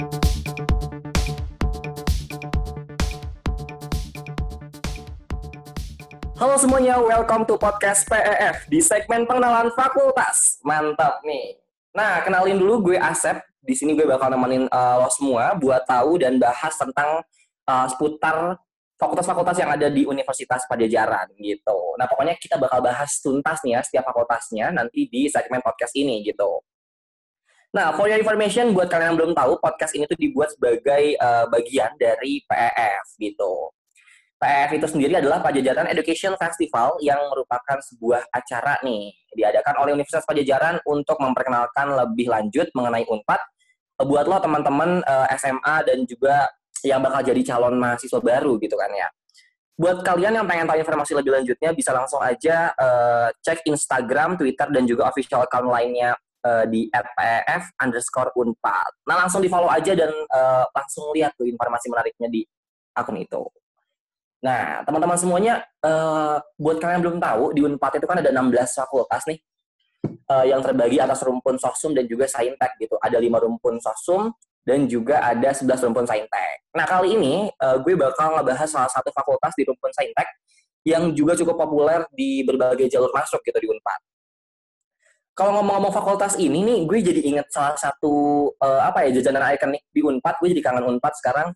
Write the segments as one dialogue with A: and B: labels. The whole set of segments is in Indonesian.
A: Halo semuanya, welcome to podcast PEF di segmen pengenalan fakultas. Mantap nih. Nah, kenalin dulu gue Asep. Di sini gue bakal nemenin uh, lo semua buat tahu dan bahas tentang uh, seputar fakultas-fakultas yang ada di Universitas Pajajaran gitu. Nah, pokoknya kita bakal bahas tuntas nih ya setiap fakultasnya nanti di segmen podcast ini gitu. Nah, for your information, buat kalian yang belum tahu, podcast ini tuh dibuat sebagai uh, bagian dari PEF gitu. PF itu sendiri adalah Pajajaran Education Festival yang merupakan sebuah acara nih diadakan oleh Universitas Pajajaran untuk memperkenalkan lebih lanjut mengenai Unpad buat lo teman-teman uh, eh, SMA dan juga yang bakal jadi calon mahasiswa baru gitu kan ya. Buat kalian yang pengen tahu informasi lebih lanjutnya bisa langsung aja uh, cek Instagram, Twitter dan juga official account lainnya uh, di @pef underscore unpad. Nah langsung di follow aja dan uh, langsung lihat tuh informasi menariknya di akun itu. Nah, teman-teman semuanya, uh, buat kalian yang belum tahu, di UNPAD itu kan ada 16 fakultas nih, uh, yang terbagi atas rumpun sosum dan juga saintek gitu. Ada lima rumpun sosum dan juga ada 11 rumpun saintek. Nah, kali ini uh, gue bakal ngebahas salah satu fakultas di rumpun saintek yang juga cukup populer di berbagai jalur masuk gitu di UNPAD. Kalau ngomong-ngomong fakultas ini nih, gue jadi inget salah satu uh, apa ya jajanan ikonik di Unpad. Gue jadi kangen Unpad sekarang,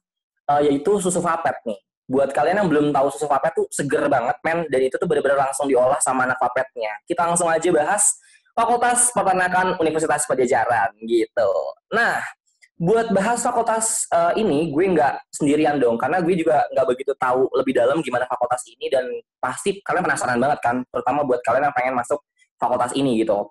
A: uh, yaitu susu vapet nih. Buat kalian yang belum tahu susu vapet tuh seger banget men. Dan itu tuh benar-benar langsung diolah sama anak vapetnya. Kita langsung aja bahas Fakultas Peternakan Universitas Pajajaran gitu. Nah buat bahas fakultas uh, ini gue nggak sendirian dong. Karena gue juga nggak begitu tahu lebih dalam gimana fakultas ini. Dan pasti kalian penasaran banget kan terutama buat kalian yang pengen masuk fakultas ini gitu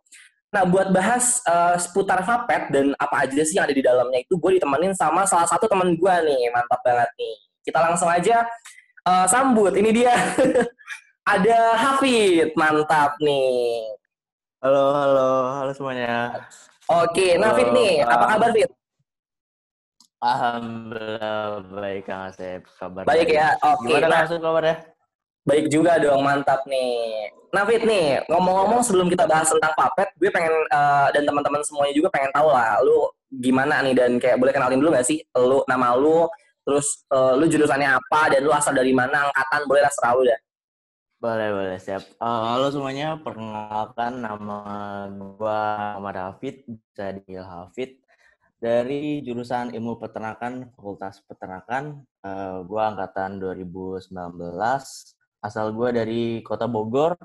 A: Nah, buat bahas uh, seputar Vapet dan apa aja sih yang ada di dalamnya itu, gue ditemenin sama salah satu teman gue nih, mantap banget nih. Kita langsung aja uh, sambut. Ini dia. Ada Hafid, mantap nih.
B: Halo, halo, halo semuanya.
A: Oke, nah Fit nih, apa kabar Fit?
B: Alhamdulillah baik Kang Asep. Kabar
A: baik ya. Oke.
B: Gimana nah, langsung kabarnya?
A: Baik juga dong, mantap nih. Nah Fit nih, ngomong-ngomong sebelum kita bahas tentang Papet, gue pengen uh, dan teman-teman semuanya juga pengen tahu lah, lu gimana nih dan kayak boleh kenalin dulu gak sih, lu nama lu, terus uh, lu jurusannya apa dan lu asal dari mana angkatan boleh lah serah lu deh
B: boleh boleh siap. Uh, halo semuanya perkenalkan nama gua Muhammad Hafid bisa dipanggil Hafid. Dari jurusan ilmu peternakan Fakultas Peternakan uh, gua angkatan 2019 asal gua dari kota Bogor.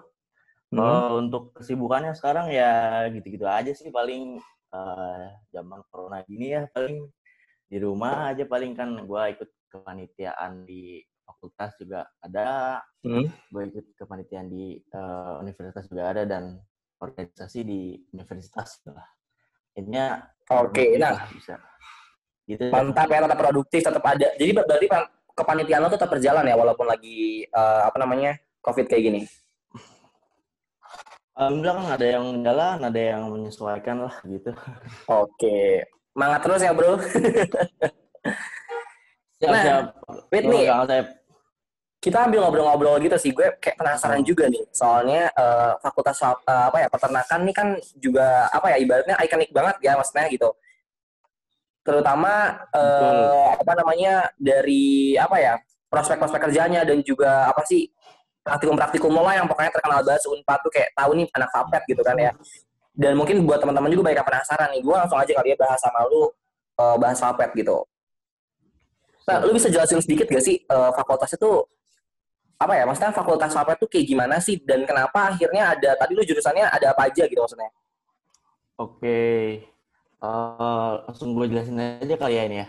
B: Hmm. uh, untuk kesibukannya sekarang ya gitu-gitu aja sih paling uh, zaman corona gini ya paling di rumah aja paling kan gue ikut kepanitiaan di fakultas juga ada. Hmm. gue ikut kepanitiaan di uh, universitas juga ada dan organisasi di universitas lah. Intinya
A: oke okay, nah. bisa. Gitu. Mantap ya tetap produktif tetap ada jadi berarti kepanitiaan lo tetap berjalan ya walaupun lagi uh, apa namanya covid kayak gini
B: Alhamdulillah kan ada yang jalan, ada yang menyesuaikan lah gitu.
A: Oke, Semangat terus ya, Bro. siap, nah, siap. Wait nih. Kita ambil ngobrol-ngobrol gitu sih. Gue kayak penasaran juga nih. Soalnya uh, fakultas uh, apa ya peternakan nih kan juga apa ya ibaratnya ikonik banget ya maksudnya gitu. Terutama uh, apa namanya dari apa ya prospek-prospek kerjanya dan juga apa sih praktikum-praktikum lo yang pokoknya terkenal banget. Unpad tuh kayak tahu nih anak Fapet gitu kan ya. Dan mungkin buat teman-teman juga banyak yang penasaran nih gue langsung aja kali ya bahas sama lu uh, bahas Fapet gitu. Nah lu bisa jelasin sedikit gak sih uh, fakultas itu apa ya maksudnya fakultas Fapet tuh kayak gimana sih? Dan kenapa akhirnya ada tadi lu jurusannya ada apa aja gitu maksudnya?
B: Oke. okay. Uh, eh, langsung gue jelasin aja kali ya ini ya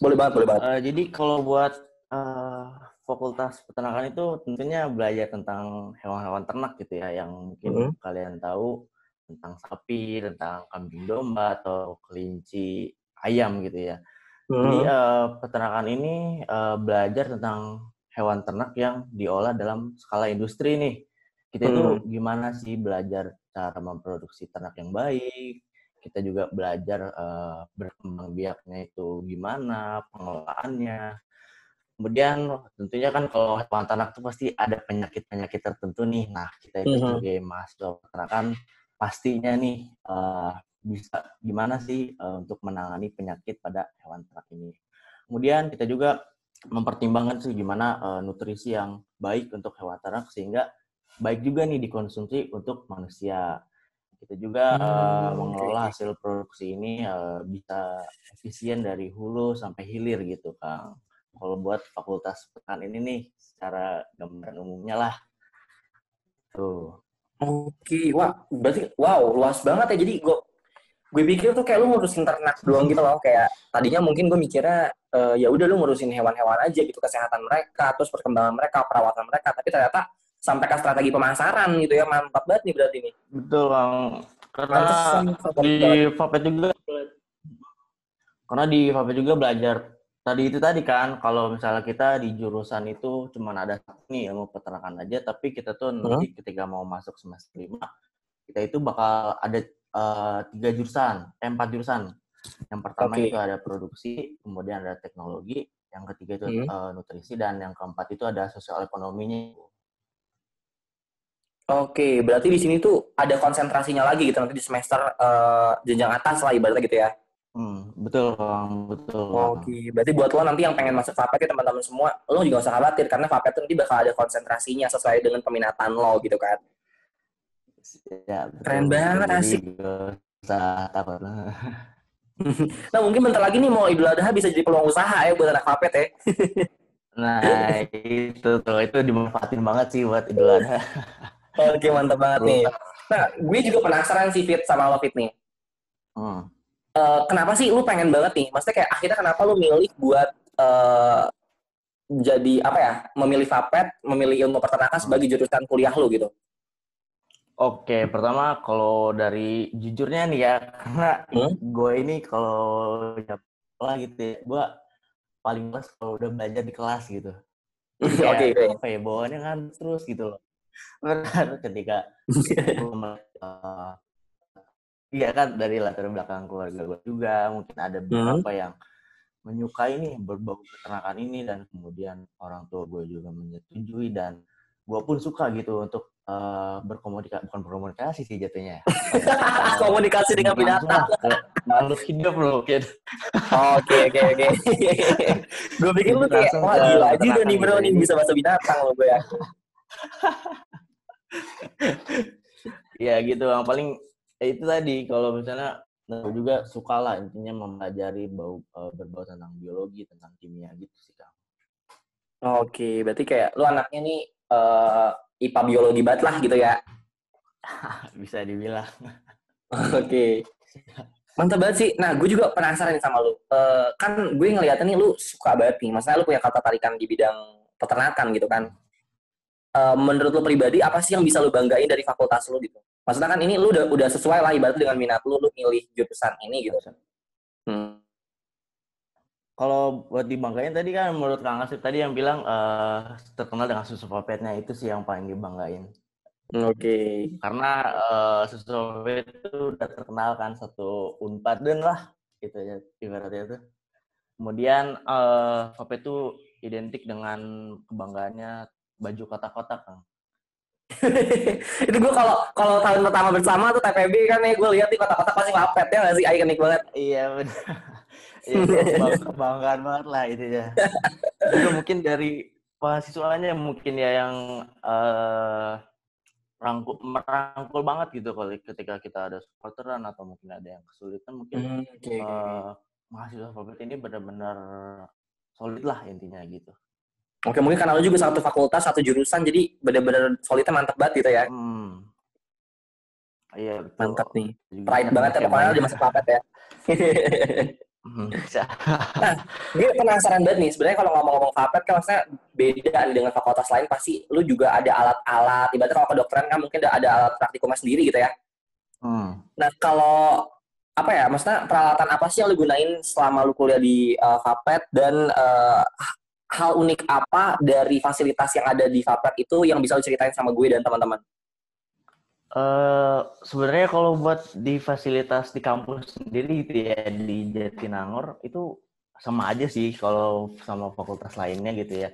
A: boleh banget boleh banget
B: uh, jadi kalau buat uh, fakultas peternakan itu tentunya belajar tentang hewan-hewan ternak gitu ya yang mungkin mm -hmm. kalian tahu tentang sapi, tentang kambing domba atau kelinci ayam gitu ya. Hmm. Jadi uh, peternakan ini uh, belajar tentang hewan ternak yang diolah dalam skala industri nih. Kita hmm. itu gimana sih belajar cara memproduksi ternak yang baik. Kita juga belajar uh, berkembang biaknya itu gimana, pengelolaannya. Kemudian tentunya kan kalau hewan ternak itu pasti ada penyakit-penyakit tertentu nih. Nah, kita itu hmm. sebagai mahasiswa peternakan pastinya nih uh, bisa gimana sih uh, untuk menangani penyakit pada hewan ternak ini. Kemudian kita juga mempertimbangkan sih gimana uh, nutrisi yang baik untuk hewan ternak sehingga baik juga nih dikonsumsi untuk manusia. Kita juga hmm, uh, mengelola hasil produksi ini uh, bisa efisien dari hulu sampai hilir gitu, Kang. Kalau buat fakultas pekan ini nih, secara gambaran umumnya lah. Tuh.
A: Oke, wah berarti wow luas banget ya. Jadi gue gue pikir tuh kayak lu ngurusin ternak doang gitu loh kayak tadinya mungkin gue mikirnya uh, ya udah lu ngurusin hewan-hewan aja gitu kesehatan mereka terus perkembangan mereka perawatan mereka tapi ternyata sampai ke strategi pemasaran gitu ya mantap banget nih berarti nih
B: betul bang karena di Vapet juga karena di Vapet juga belajar tadi itu tadi kan kalau misalnya kita di jurusan itu cuma ada nih ilmu peternakan aja tapi kita tuh nanti hmm? ketika mau masuk semester lima kita itu bakal ada uh, tiga jurusan, eh, empat jurusan. Yang pertama okay. itu ada produksi, kemudian ada teknologi, yang ketiga itu hmm. uh, nutrisi, dan yang keempat itu ada sosial ekonominya.
A: Oke, okay, berarti di sini tuh ada konsentrasinya lagi gitu nanti di semester uh, jenjang atas lah ibaratnya gitu ya.
B: Hmm, betul bang, betul.
A: Oke, okay. berarti buat lo nanti yang pengen masuk FAPET ya teman-teman semua, lo juga gak usah khawatir karena FAPET nanti bakal ada konsentrasinya sesuai dengan peminatan lo gitu kan. Ya, betul. Keren banget, asik.
B: Usah takut.
A: nah mungkin bentar lagi nih mau Idul Adha bisa jadi peluang usaha ya buat anak papet ya.
B: nah itu tuh itu dimanfaatin banget sih buat Idul Adha.
A: Oke mantap banget nih. Nah gue juga penasaran sih Fit sama lo Fit nih. Hmm. Uh, kenapa sih lu pengen banget nih? Maksudnya kayak akhirnya kenapa lu milih buat uh, jadi apa ya? Memilih Fapet, memilih ilmu peternakan hmm. sebagai jurusan kuliah lu gitu?
B: Oke, pertama kalau dari jujurnya nih ya, karena hmm? gue ini kalau ya lah gitu ya, gue paling males kalau udah belajar di kelas gitu. Oke, okay, okay. apa ya, bawaannya kan terus gitu loh. Benar, ketika uh, iya kan dari latar belakang keluarga gue juga, mungkin ada hmm? beberapa hmm? yang menyukai nih berbau peternakan ini dan kemudian orang tua gue juga menyetujui dan gue pun suka gitu untuk uh, eh, berkomunikasi bukan berkomunikasi sih jatuhnya
A: komunikasi dengan binatang.
B: makhluk hidup loh
A: gitu oke oke oke. Gue pikir lu kayak wah gila juga nih bro nih bisa bahasa binatang loh gue ya
B: ya gitu yang paling ya itu tadi kalau misalnya gue juga suka lah intinya mempelajari bau uh, berbau tentang biologi tentang kimia gitu sih kang
A: Oke, berarti kayak lu anaknya nih uh, eh, IPA biologi banget lah gitu ya.
B: Bisa dibilang.
A: Oke. Mantap banget sih. Nah, gue juga penasaran nih sama lu. Uh, kan gue ngeliatnya nih lu suka banget nih. Maksudnya lu punya kata tarikan di bidang peternakan gitu kan. Uh, menurut lu pribadi, apa sih yang bisa lu banggain dari fakultas lu gitu? Maksudnya kan ini lu udah, udah sesuai lah ibarat dengan minat lu, lu milih jurusan ini gitu. Hmm
B: kalau buat dibanggain tadi kan menurut Kang Asif tadi yang bilang uh, terkenal dengan susu popetnya itu sih yang paling dibanggain.
A: Oke. Okay.
B: Karena uh, susu popet itu udah terkenal kan satu unpad dan lah gitu ya ibaratnya itu. Kemudian uh, popet itu identik dengan kebanggaannya baju kotak-kotak Kang.
A: itu gue kalau kalau tahun pertama bersama tuh TPB kan ya gue lihat di kotak-kotak pasti popet ya nggak sih ikonik banget.
B: Iya benar. Iya, kebanggaan banget lah itu ya. Juga mungkin dari mahasiswanya mungkin ya yang uh, rangkul merangkul banget gitu kalau ketika kita ada supporteran atau mungkin ada yang kesulitan mungkin hmm, okay, uh, mahasiswa favorit ini benar-benar solid lah intinya gitu.
A: Oke, mungkin karena lu juga satu fakultas, satu jurusan, jadi benar-benar solidnya mantap banget gitu ya.
B: Hmm. Iya, betul.
A: Mantap nih. Pride banget ya pokoknya di masa papet ya. Hmm, nah, gue penasaran banget nih. Sebenarnya kalau ngomong-ngomong Fapet kan maksudnya beda nih dengan fakultas lain. Pasti lu juga ada alat-alat. Ibaratnya kalau kedokteran kan mungkin ada alat praktikumnya sendiri gitu ya. Hmm. Nah, kalau apa ya, maksudnya peralatan apa sih yang lu gunain selama lu kuliah di uh, Fapet dan uh, hal unik apa dari fasilitas yang ada di Fapet itu yang bisa lu ceritain sama gue dan teman-teman?
B: Uh, sebenarnya kalau buat di fasilitas di kampus sendiri gitu ya di Jatinangor itu sama aja sih kalau sama fakultas lainnya gitu ya.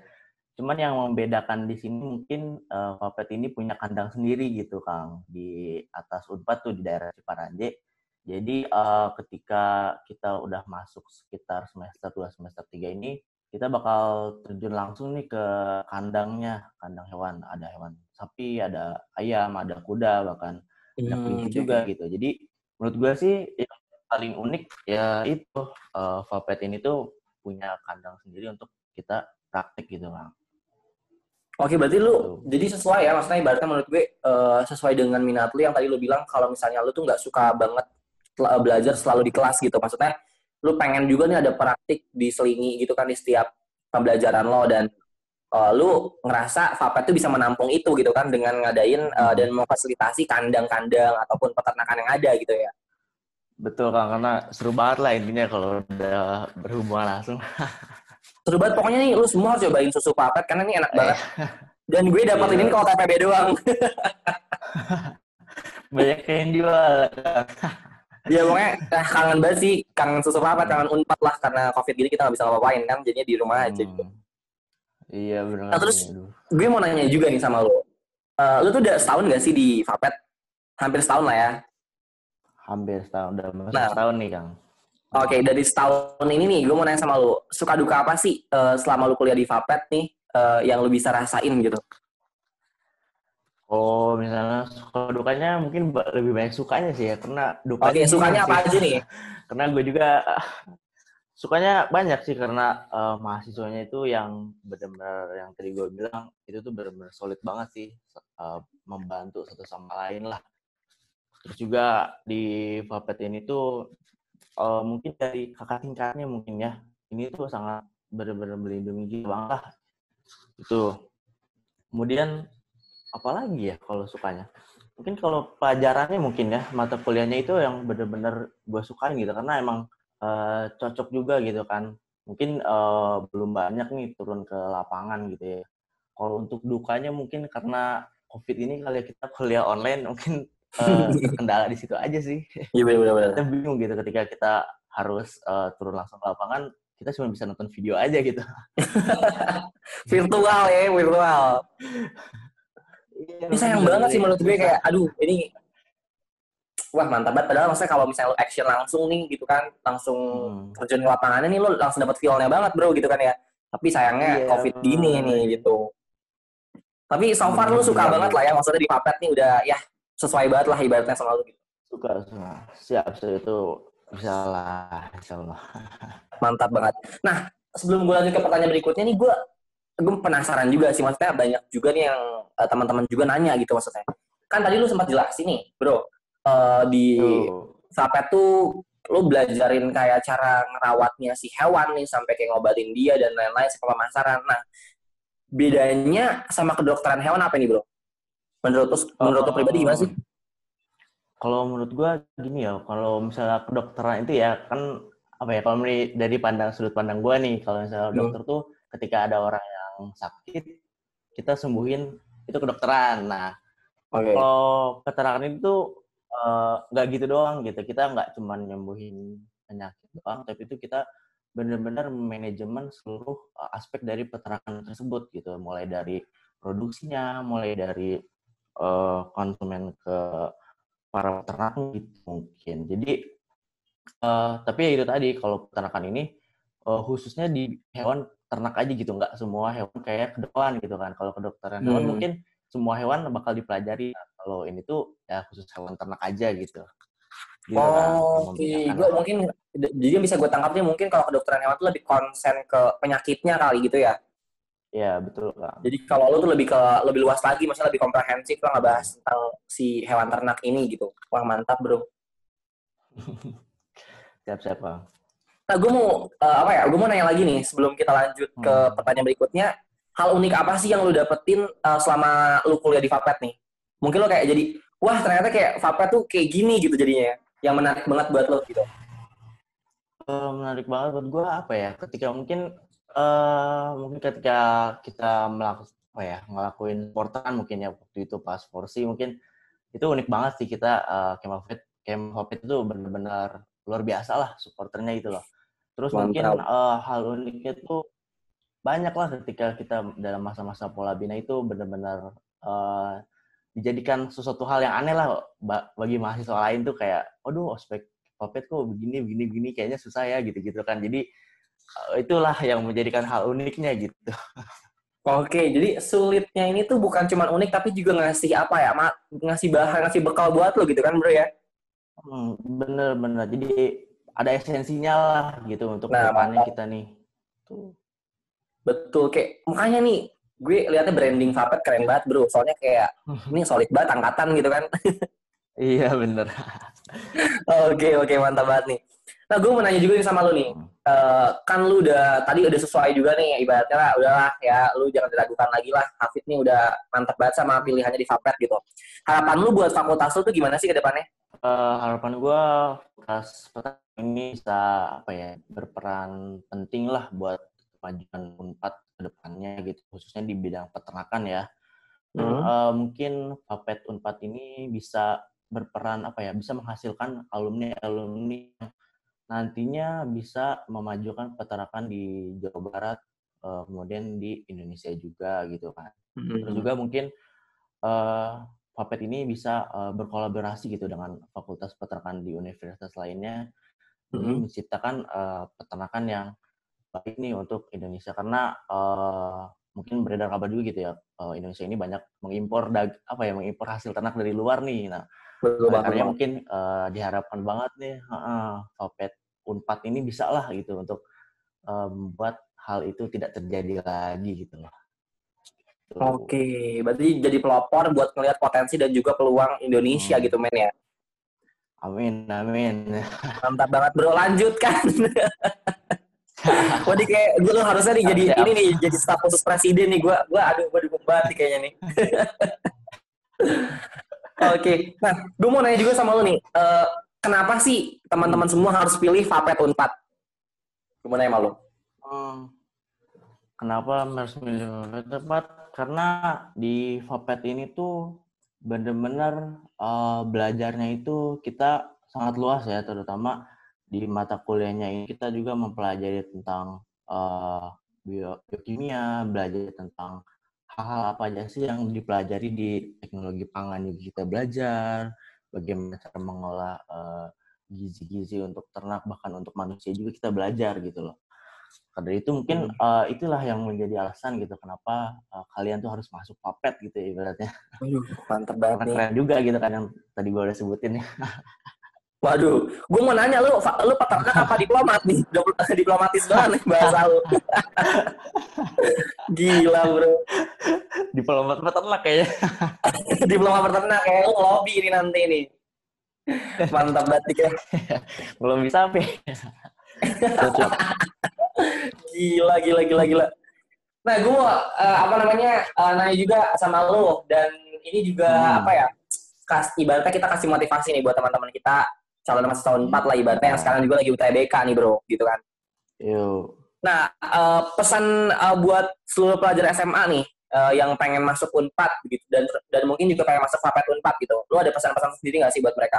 B: Cuman yang membedakan di sini mungkin uh, Fapet ini punya kandang sendiri gitu Kang di atas Unpad tuh di daerah Ciparanje. Jadi uh, ketika kita udah masuk sekitar semester 2, semester 3 ini, kita bakal terjun langsung nih ke kandangnya, kandang hewan. Ada hewan sapi, ada ayam, ada kuda, bahkan ada
A: Hmm,
B: kelinci
A: oke,
B: juga
A: oke.
B: gitu. Jadi menurut gue sih yang paling unik ya itu uh, Vapet ini tuh punya kandang sendiri untuk kita praktik gitu Kang.
A: Oke, berarti lu
B: Tuh.
A: jadi sesuai ya, maksudnya ibaratnya menurut gue eh, sesuai dengan minat lu yang tadi lu bilang kalau misalnya lu tuh nggak suka banget tel- belajar selalu di kelas gitu. Maksudnya lu pengen juga nih ada praktik diselingi gitu kan di setiap pembelajaran lo dan eh, lu ngerasa Vapet tuh bisa menampung itu gitu kan dengan ngadain eh, dan memfasilitasi kandang-kandang ataupun peternakan yang ada gitu ya.
B: Betul Kang, karena seru banget lah intinya kalau udah berhubungan langsung.
A: Seru banget pokoknya nih lu semua harus cobain susu Vapet karena ini enak banget.
B: Eh,
A: Dan gue dapat
B: Iya.
A: ini kalau TPB doang.
B: Banyak yang jual.
A: Ya pokoknya eh, kangen banget sih, kangen susu Vapet, kangen unpad lah karena covid gini kita nggak bisa ngapain kan, jadinya di rumah aja gitu.
B: Hmm. Iya benar.
A: Nah, terus-
B: Aduh.
A: gue mau nanya juga nih sama lo. Eh, lu tuh udah setahun gak sih di Vapet? Hampir setahun lah ya.
B: hampir setahun udah masuk
A: Nah.
B: setahun nih Kang.
A: Oke, dari setahun ini nih, gue mau nanya sama lo. Suka duka apa sih eh, selama lu kuliah di Vapet nih eh, yang lu bisa rasain gitu?
B: Oh, misalnya suka dukanya mungkin lebih banyak sukanya sih ya, karena dukanya
A: Oke, sukanya apa
B: sih.
A: aja nih?
B: Karena gue juga sukanya banyak sih karena eh, mahasiswanya itu yang benar-benar yang tadi gue bilang itu tuh benar-benar solid banget sih eh, membantu satu sama lain lah. Terus juga di Vapet ini tuh eh, mungkin dari kakak tingkatnya mungkin ya ini tuh sangat benar-benar melindungi kita banget lah. Itu. Kemudian apalagi ya kalau sukanya? Mungkin kalau pelajarannya mungkin ya mata kuliahnya itu yang benar-benar gue sukain gitu karena emang eh, cocok juga gitu kan. Mungkin eh, belum banyak nih turun ke lapangan gitu ya. Kalau untuk dukanya mungkin karena COVID ini kali ya kita kuliah online mungkin eh, kendala di situ aja sih.
A: Iya benar-benar.
B: Kita bingung gitu ketika kita harus eh, turun langsung ke lapangan, kita cuma bisa nonton video aja gitu.
A: Virtual ya, virtual. Ini sayang banget sih menurut gue kayak, aduh ini wah mantap banget. Padahal maksudnya kalau misalnya lu action langsung nih gitu kan, langsung
B: Hmm.
A: terjun ke lapangannya nih lu langsung dapat feel-nya banget bro gitu kan ya. Tapi sayangnya
B: Iya.
A: covid gini nih gitu. Tapi so far lu suka banget lah ya, maksudnya di Papet nih udah ya sesuai banget lah ibaratnya sama lu gitu.
B: suka suka siap siap itu bisa lah insya Allah
A: Mantap banget. Nah, sebelum gue lanjut ke pertanyaan berikutnya nih, gue gue penasaran juga sih, maksudnya banyak juga nih yang eh, teman-teman juga nanya gitu maksudnya. Kan tadi lu sempat jelasin nih, bro, eh, di
B: Tuh.
A: Vapet tuh lu belajarin kayak cara ngerawatnya si hewan nih sampai kayak ngobatin dia dan lain-lain sampai pemasaran. Nah, bedanya sama kedokteran hewan apa nih, Bro? Menurut lu, menurut lu pribadi gimana sih?
B: kalau menurut gua gini ya kalau misalnya kedokteran itu ya kan apa ya kalau dari pandang sudut pandang gua nih kalau misalnya
A: Hmm.
B: dokter tuh ketika ada orang sakit kita sembuhin itu kedokteran. Nah
A: Oke.
B: kalau keterangan itu eh, nggak gitu doang gitu. Kita nggak cuma nyembuhin penyakit doang tapi itu kita benar-benar manajemen seluruh eh, aspek dari peternakan tersebut gitu. Mulai dari produksinya mulai dari eh, konsumen ke para peternak gitu mungkin. Jadi eh, tapi ya itu tadi kalau peternakan ini eh, khususnya di hewan ternak aja gitu nggak semua hewan kayak kedokteran gitu kan kalau kedokteran hewan
A: Hmm.
B: mungkin semua hewan bakal dipelajari Nah, kalau ini tuh ya khusus hewan ternak aja gitu Gitu kan,
A: Oh, Oke,
B: membedakan
A: gue mungkin jadi yang bisa gue tangkapnya mungkin kalau kedokteran hewan tuh lebih konsen ke penyakitnya kali gitu ya.
B: ya betul kan
A: Jadi kalau lu tuh lebih ke lebih luas lagi, maksudnya lebih komprehensif lah ngebahas tentang si hewan ternak ini gitu. Wah mantap bro.
B: siap-siap bang
A: Nah gue mau eh, apa ya? Gue mau nanya lagi nih sebelum kita lanjut ke
B: Hmm.
A: pertanyaan berikutnya. Hal unik apa sih yang lu dapetin eh, selama lu kuliah di Vapet nih? Mungkin lu kayak jadi, wah ternyata kayak Vapet tuh kayak gini gitu jadinya. ya. Yang menarik banget buat lo gitu.
B: Eh, menarik banget buat gue apa ya ketika mungkin eh mungkin ketika kita melakukan apa ya ngelakuin sportan mungkin ya waktu itu pas forsi mungkin itu unik banget sih kita uh, Kemafit Kemafit itu benar-benar luar biasa lah supporternya itu loh terus mungkin
A: Mantap.
B: eh, hal uniknya tuh banyak lah ketika kita dalam masa-masa pola bina itu benar-benar eh, dijadikan sesuatu hal yang aneh lah ba- bagi mahasiswa lain tuh kayak, aduh ospek Papet kok begini begini begini kayaknya susah ya gitu-gitu kan. Jadi uh, itulah yang menjadikan hal uniknya gitu.
A: Oke, jadi sulitnya ini tuh bukan cuma unik tapi juga ngasih apa ya, ngasih bahan, ngasih bekal buat lo gitu kan, bro ya?
B: Hmm, bener bener. Jadi ada esensinya lah gitu untuk nah, depannya kita nih. Tuh.
A: Betul, kayak makanya nih gue liatnya branding Vapet keren banget bro. Soalnya kayak ini solid banget angkatan gitu kan.
B: iya bener.
A: oke oke mantap banget nih. Nah gue mau nanya juga nih sama lu nih. Uh, kan lu udah tadi udah sesuai juga nih ibaratnya lah udahlah ya lu jangan diragukan lagi lah Hafid nih udah mantap banget sama pilihannya di Vapet gitu. Harapan lu buat fakultas lu tuh gimana sih ke depannya?
B: Uh, harapan gue fakultas ini bisa apa ya berperan penting lah buat kemajuan Unpad ke depannya gitu khususnya di bidang peternakan ya. Hmm. Uh, mungkin Papet Unpad ini bisa berperan apa ya bisa menghasilkan alumni alumni yang nantinya bisa memajukan peternakan di Jawa Barat uh, kemudian di Indonesia juga gitu kan. Hmm. Terus juga mungkin uh, Papet ini bisa uh, berkolaborasi gitu dengan fakultas peternakan di universitas lainnya hmm. menciptakan uh, peternakan yang baik nih untuk Indonesia karena uh, mungkin beredar kabar juga gitu ya uh, Indonesia ini banyak mengimpor dag apa ya mengimpor hasil ternak dari luar nih nah Betul banget. mungkin uh, diharapkan banget nih uh, Unpad ini bisa lah gitu untuk membuat um, hal itu tidak terjadi lagi gitu loh.
A: Oke, berarti jadi pelopor buat ngelihat potensi dan juga peluang Indonesia hmm. gitu men ya.
B: Amin, amin.
A: Mantap banget bro, lanjutkan. Wah, kayak gue harusnya nih jadi ini nih jadi staf khusus presiden nih gue gue aduh gue dukung banget nih kayaknya nih. Oke, okay. nah gue mau nanya juga sama lo nih, uh, kenapa sih teman-teman semua harus pilih Vapet Unpad? Gue mau nanya sama lo. Hmm,
B: kenapa harus Vapet Unpad? Karena di Vapet ini tuh benar-benar uh, belajarnya itu kita sangat luas ya, terutama di mata kuliahnya ini kita juga mempelajari tentang uh, bio, biokimia, belajar tentang hal-hal apa aja sih yang dipelajari di teknologi pangan juga kita belajar, bagaimana cara mengolah gizi gizi-gizi untuk ternak bahkan untuk manusia juga kita belajar gitu loh. Karena itu mungkin hmm. uh, itulah yang menjadi alasan gitu kenapa uh, kalian tuh harus masuk papet gitu ya ibaratnya.
A: Aduh, mantap banget nih.
B: Keren juga gitu kan yang tadi gue udah sebutin ya.
A: Waduh, gue mau nanya lu, lu peternak apa diplomat nih? Diplomatis banget nih bahasa lu. Gila bro.
B: Diplomat peternak kayaknya.
A: Diplomat peternak kayak lu lobby ini nanti nih. Mantap banget ya.
B: Belum bisa apa
A: gila, gila, gila, gila. Nah, gue mau uh, apa namanya uh, nanya juga sama lo dan ini juga hmm. apa ya? Kas, ibaratnya kita kasih motivasi nih buat teman-teman kita calon masuk tahun 4 lah ibaratnya yang sekarang juga lagi UTBK nih bro, gitu kan.
B: Yo.
A: Nah, uh, pesan uh, buat seluruh pelajar SMA nih uh, yang pengen masuk Unpad gitu dan dan mungkin juga pengen masuk Fapet Unpad gitu. Lu ada pesan-pesan sendiri nggak sih buat mereka?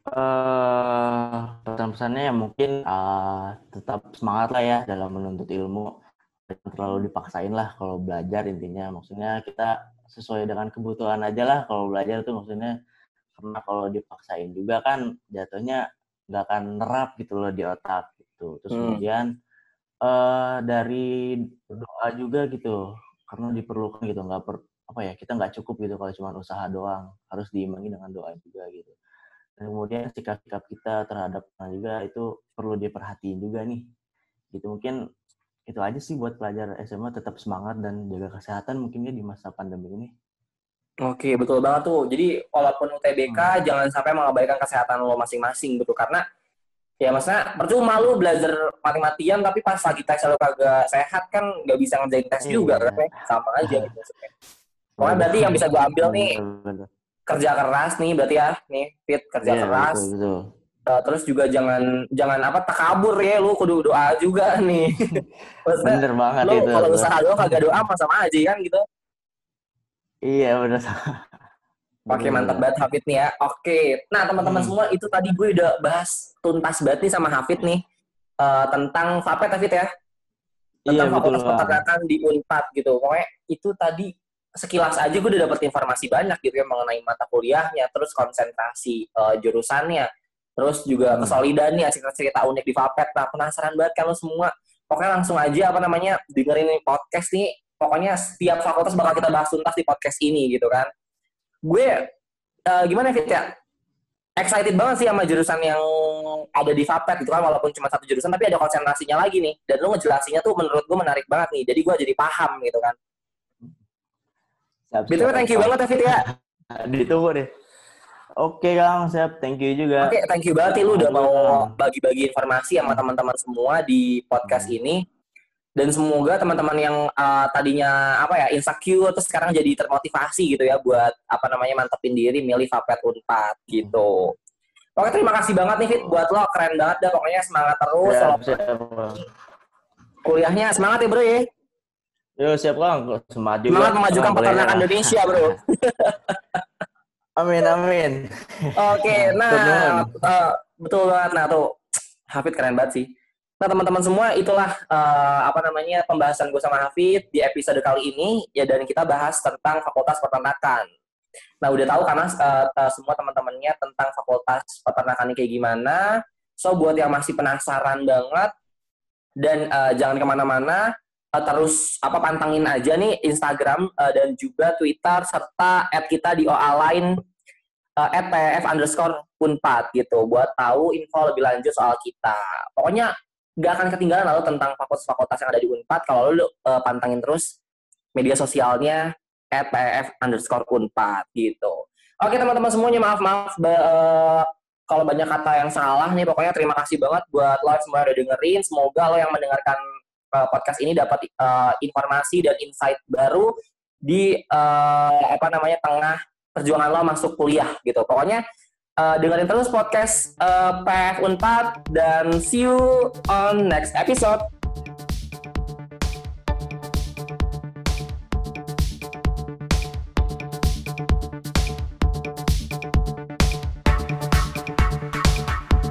B: Uh, pesan-pesannya ya mungkin uh, tetap semangat lah ya dalam menuntut ilmu. Jangan terlalu dipaksain lah kalau belajar intinya. Maksudnya kita sesuai dengan kebutuhan aja lah kalau belajar tuh maksudnya karena kalau dipaksain juga kan jatuhnya nggak akan nerap gitu loh di otak gitu. Terus hmm. kemudian uh, dari doa juga gitu karena diperlukan gitu nggak per, apa ya kita nggak cukup gitu kalau cuma usaha doang harus diimbangi dengan doa juga gitu kemudian sikap-sikap kita terhadap juga itu perlu diperhatiin juga nih. Gitu mungkin itu aja sih buat pelajar SMA tetap semangat dan jaga kesehatan mungkinnya di masa pandemi ini.
A: Oke, betul banget tuh. Jadi walaupun UTBK hmm. jangan sampai mengabaikan kesehatan lo masing-masing gitu. Karena ya maksudnya percuma lu belajar mati-matian tapi pas lagi tes lo kagak sehat kan nggak bisa ngerjain tes juga kan sama aja gitu Pokoknya berarti yang bisa gue ambil nih kerja keras nih berarti ya nih fit kerja yeah, keras betul, betul. Uh, terus juga jangan jangan apa takabur ya lu kudu doa juga nih
B: bener banget
A: lu, itu kalau usaha doa kagak doa sama sama aja kan gitu
B: iya bener
A: Oke mantap banget Hafid nih ya. Oke, nah teman-teman hmm. semua itu tadi gue udah bahas tuntas banget nih sama Hafid nih uh, tentang Fapet Hafid ya. Tentang iya, fakultas peternakan di Unpad gitu. Pokoknya itu tadi sekilas aja gue udah dapet informasi banyak gitu ya mengenai mata kuliahnya, terus konsentrasi uh, jurusannya, terus juga hmm. kesolidan nih cerita-cerita unik di Vapet. Nah, penasaran banget kan lo semua. Pokoknya langsung aja apa namanya dengerin podcast nih. Pokoknya setiap fakultas bakal kita bahas tuntas di podcast ini gitu kan. Gue uh, gimana Fit ya? Excited banget sih sama jurusan yang ada di Vapet gitu kan walaupun cuma satu jurusan tapi ada konsentrasinya lagi nih dan lo ngejelasinnya tuh menurut gue menarik banget nih jadi gue jadi paham gitu kan. Siap, thank you banget ya Fit ya.
B: Ditunggu deh. Oke Kang, siap. Thank you juga.
A: Oke, thank you banget lu udah mau bagi-bagi informasi sama teman-teman semua di podcast hmm. ini. Dan semoga teman-teman yang uh, tadinya apa ya insecure terus sekarang jadi termotivasi gitu ya buat apa namanya mantepin diri milih Vapet Unpad gitu. Oke, terima kasih banget nih Fit buat lo keren banget dah pokoknya semangat terus. Siap, siap. Kuliahnya semangat ya bro ya.
B: Yo siap Kang, semangat
A: juga. Semangat memajukan peternakan Indonesia bro.
B: Amin amin.
A: Oke, okay, nah uh, betul banget. Nah tuh Hafid keren banget sih. Nah teman-teman semua itulah uh, apa namanya pembahasan gue sama Hafid di episode kali ini ya dan kita bahas tentang Fakultas Peternakan. Nah udah tahu karena uh, uh, semua teman-temannya tentang Fakultas Peternakan ini kayak gimana. So buat yang masih penasaran banget dan uh, jangan ke mana-mana uh, terus apa pantangin aja nih Instagram uh, dan juga Twitter serta add kita di OA lain uh, at pf underscore unpad gitu buat tahu info lebih lanjut soal kita. Pokoknya nggak akan ketinggalan lalu tentang fakultas-fakultas yang ada di Unpad kalau lu uh, pantangin terus media sosialnya pf underscore unpad gitu. Oke teman-teman semuanya maaf maaf uh, kalau banyak kata yang salah nih pokoknya terima kasih banget buat lo semua udah dengerin. Semoga lo yang mendengarkan uh, podcast ini dapat uh, informasi dan insight baru di uh, apa namanya tengah perjuangan lo masuk kuliah gitu. Pokoknya uh, dengerin terus podcast uh, PF Unpad dan see you on next episode.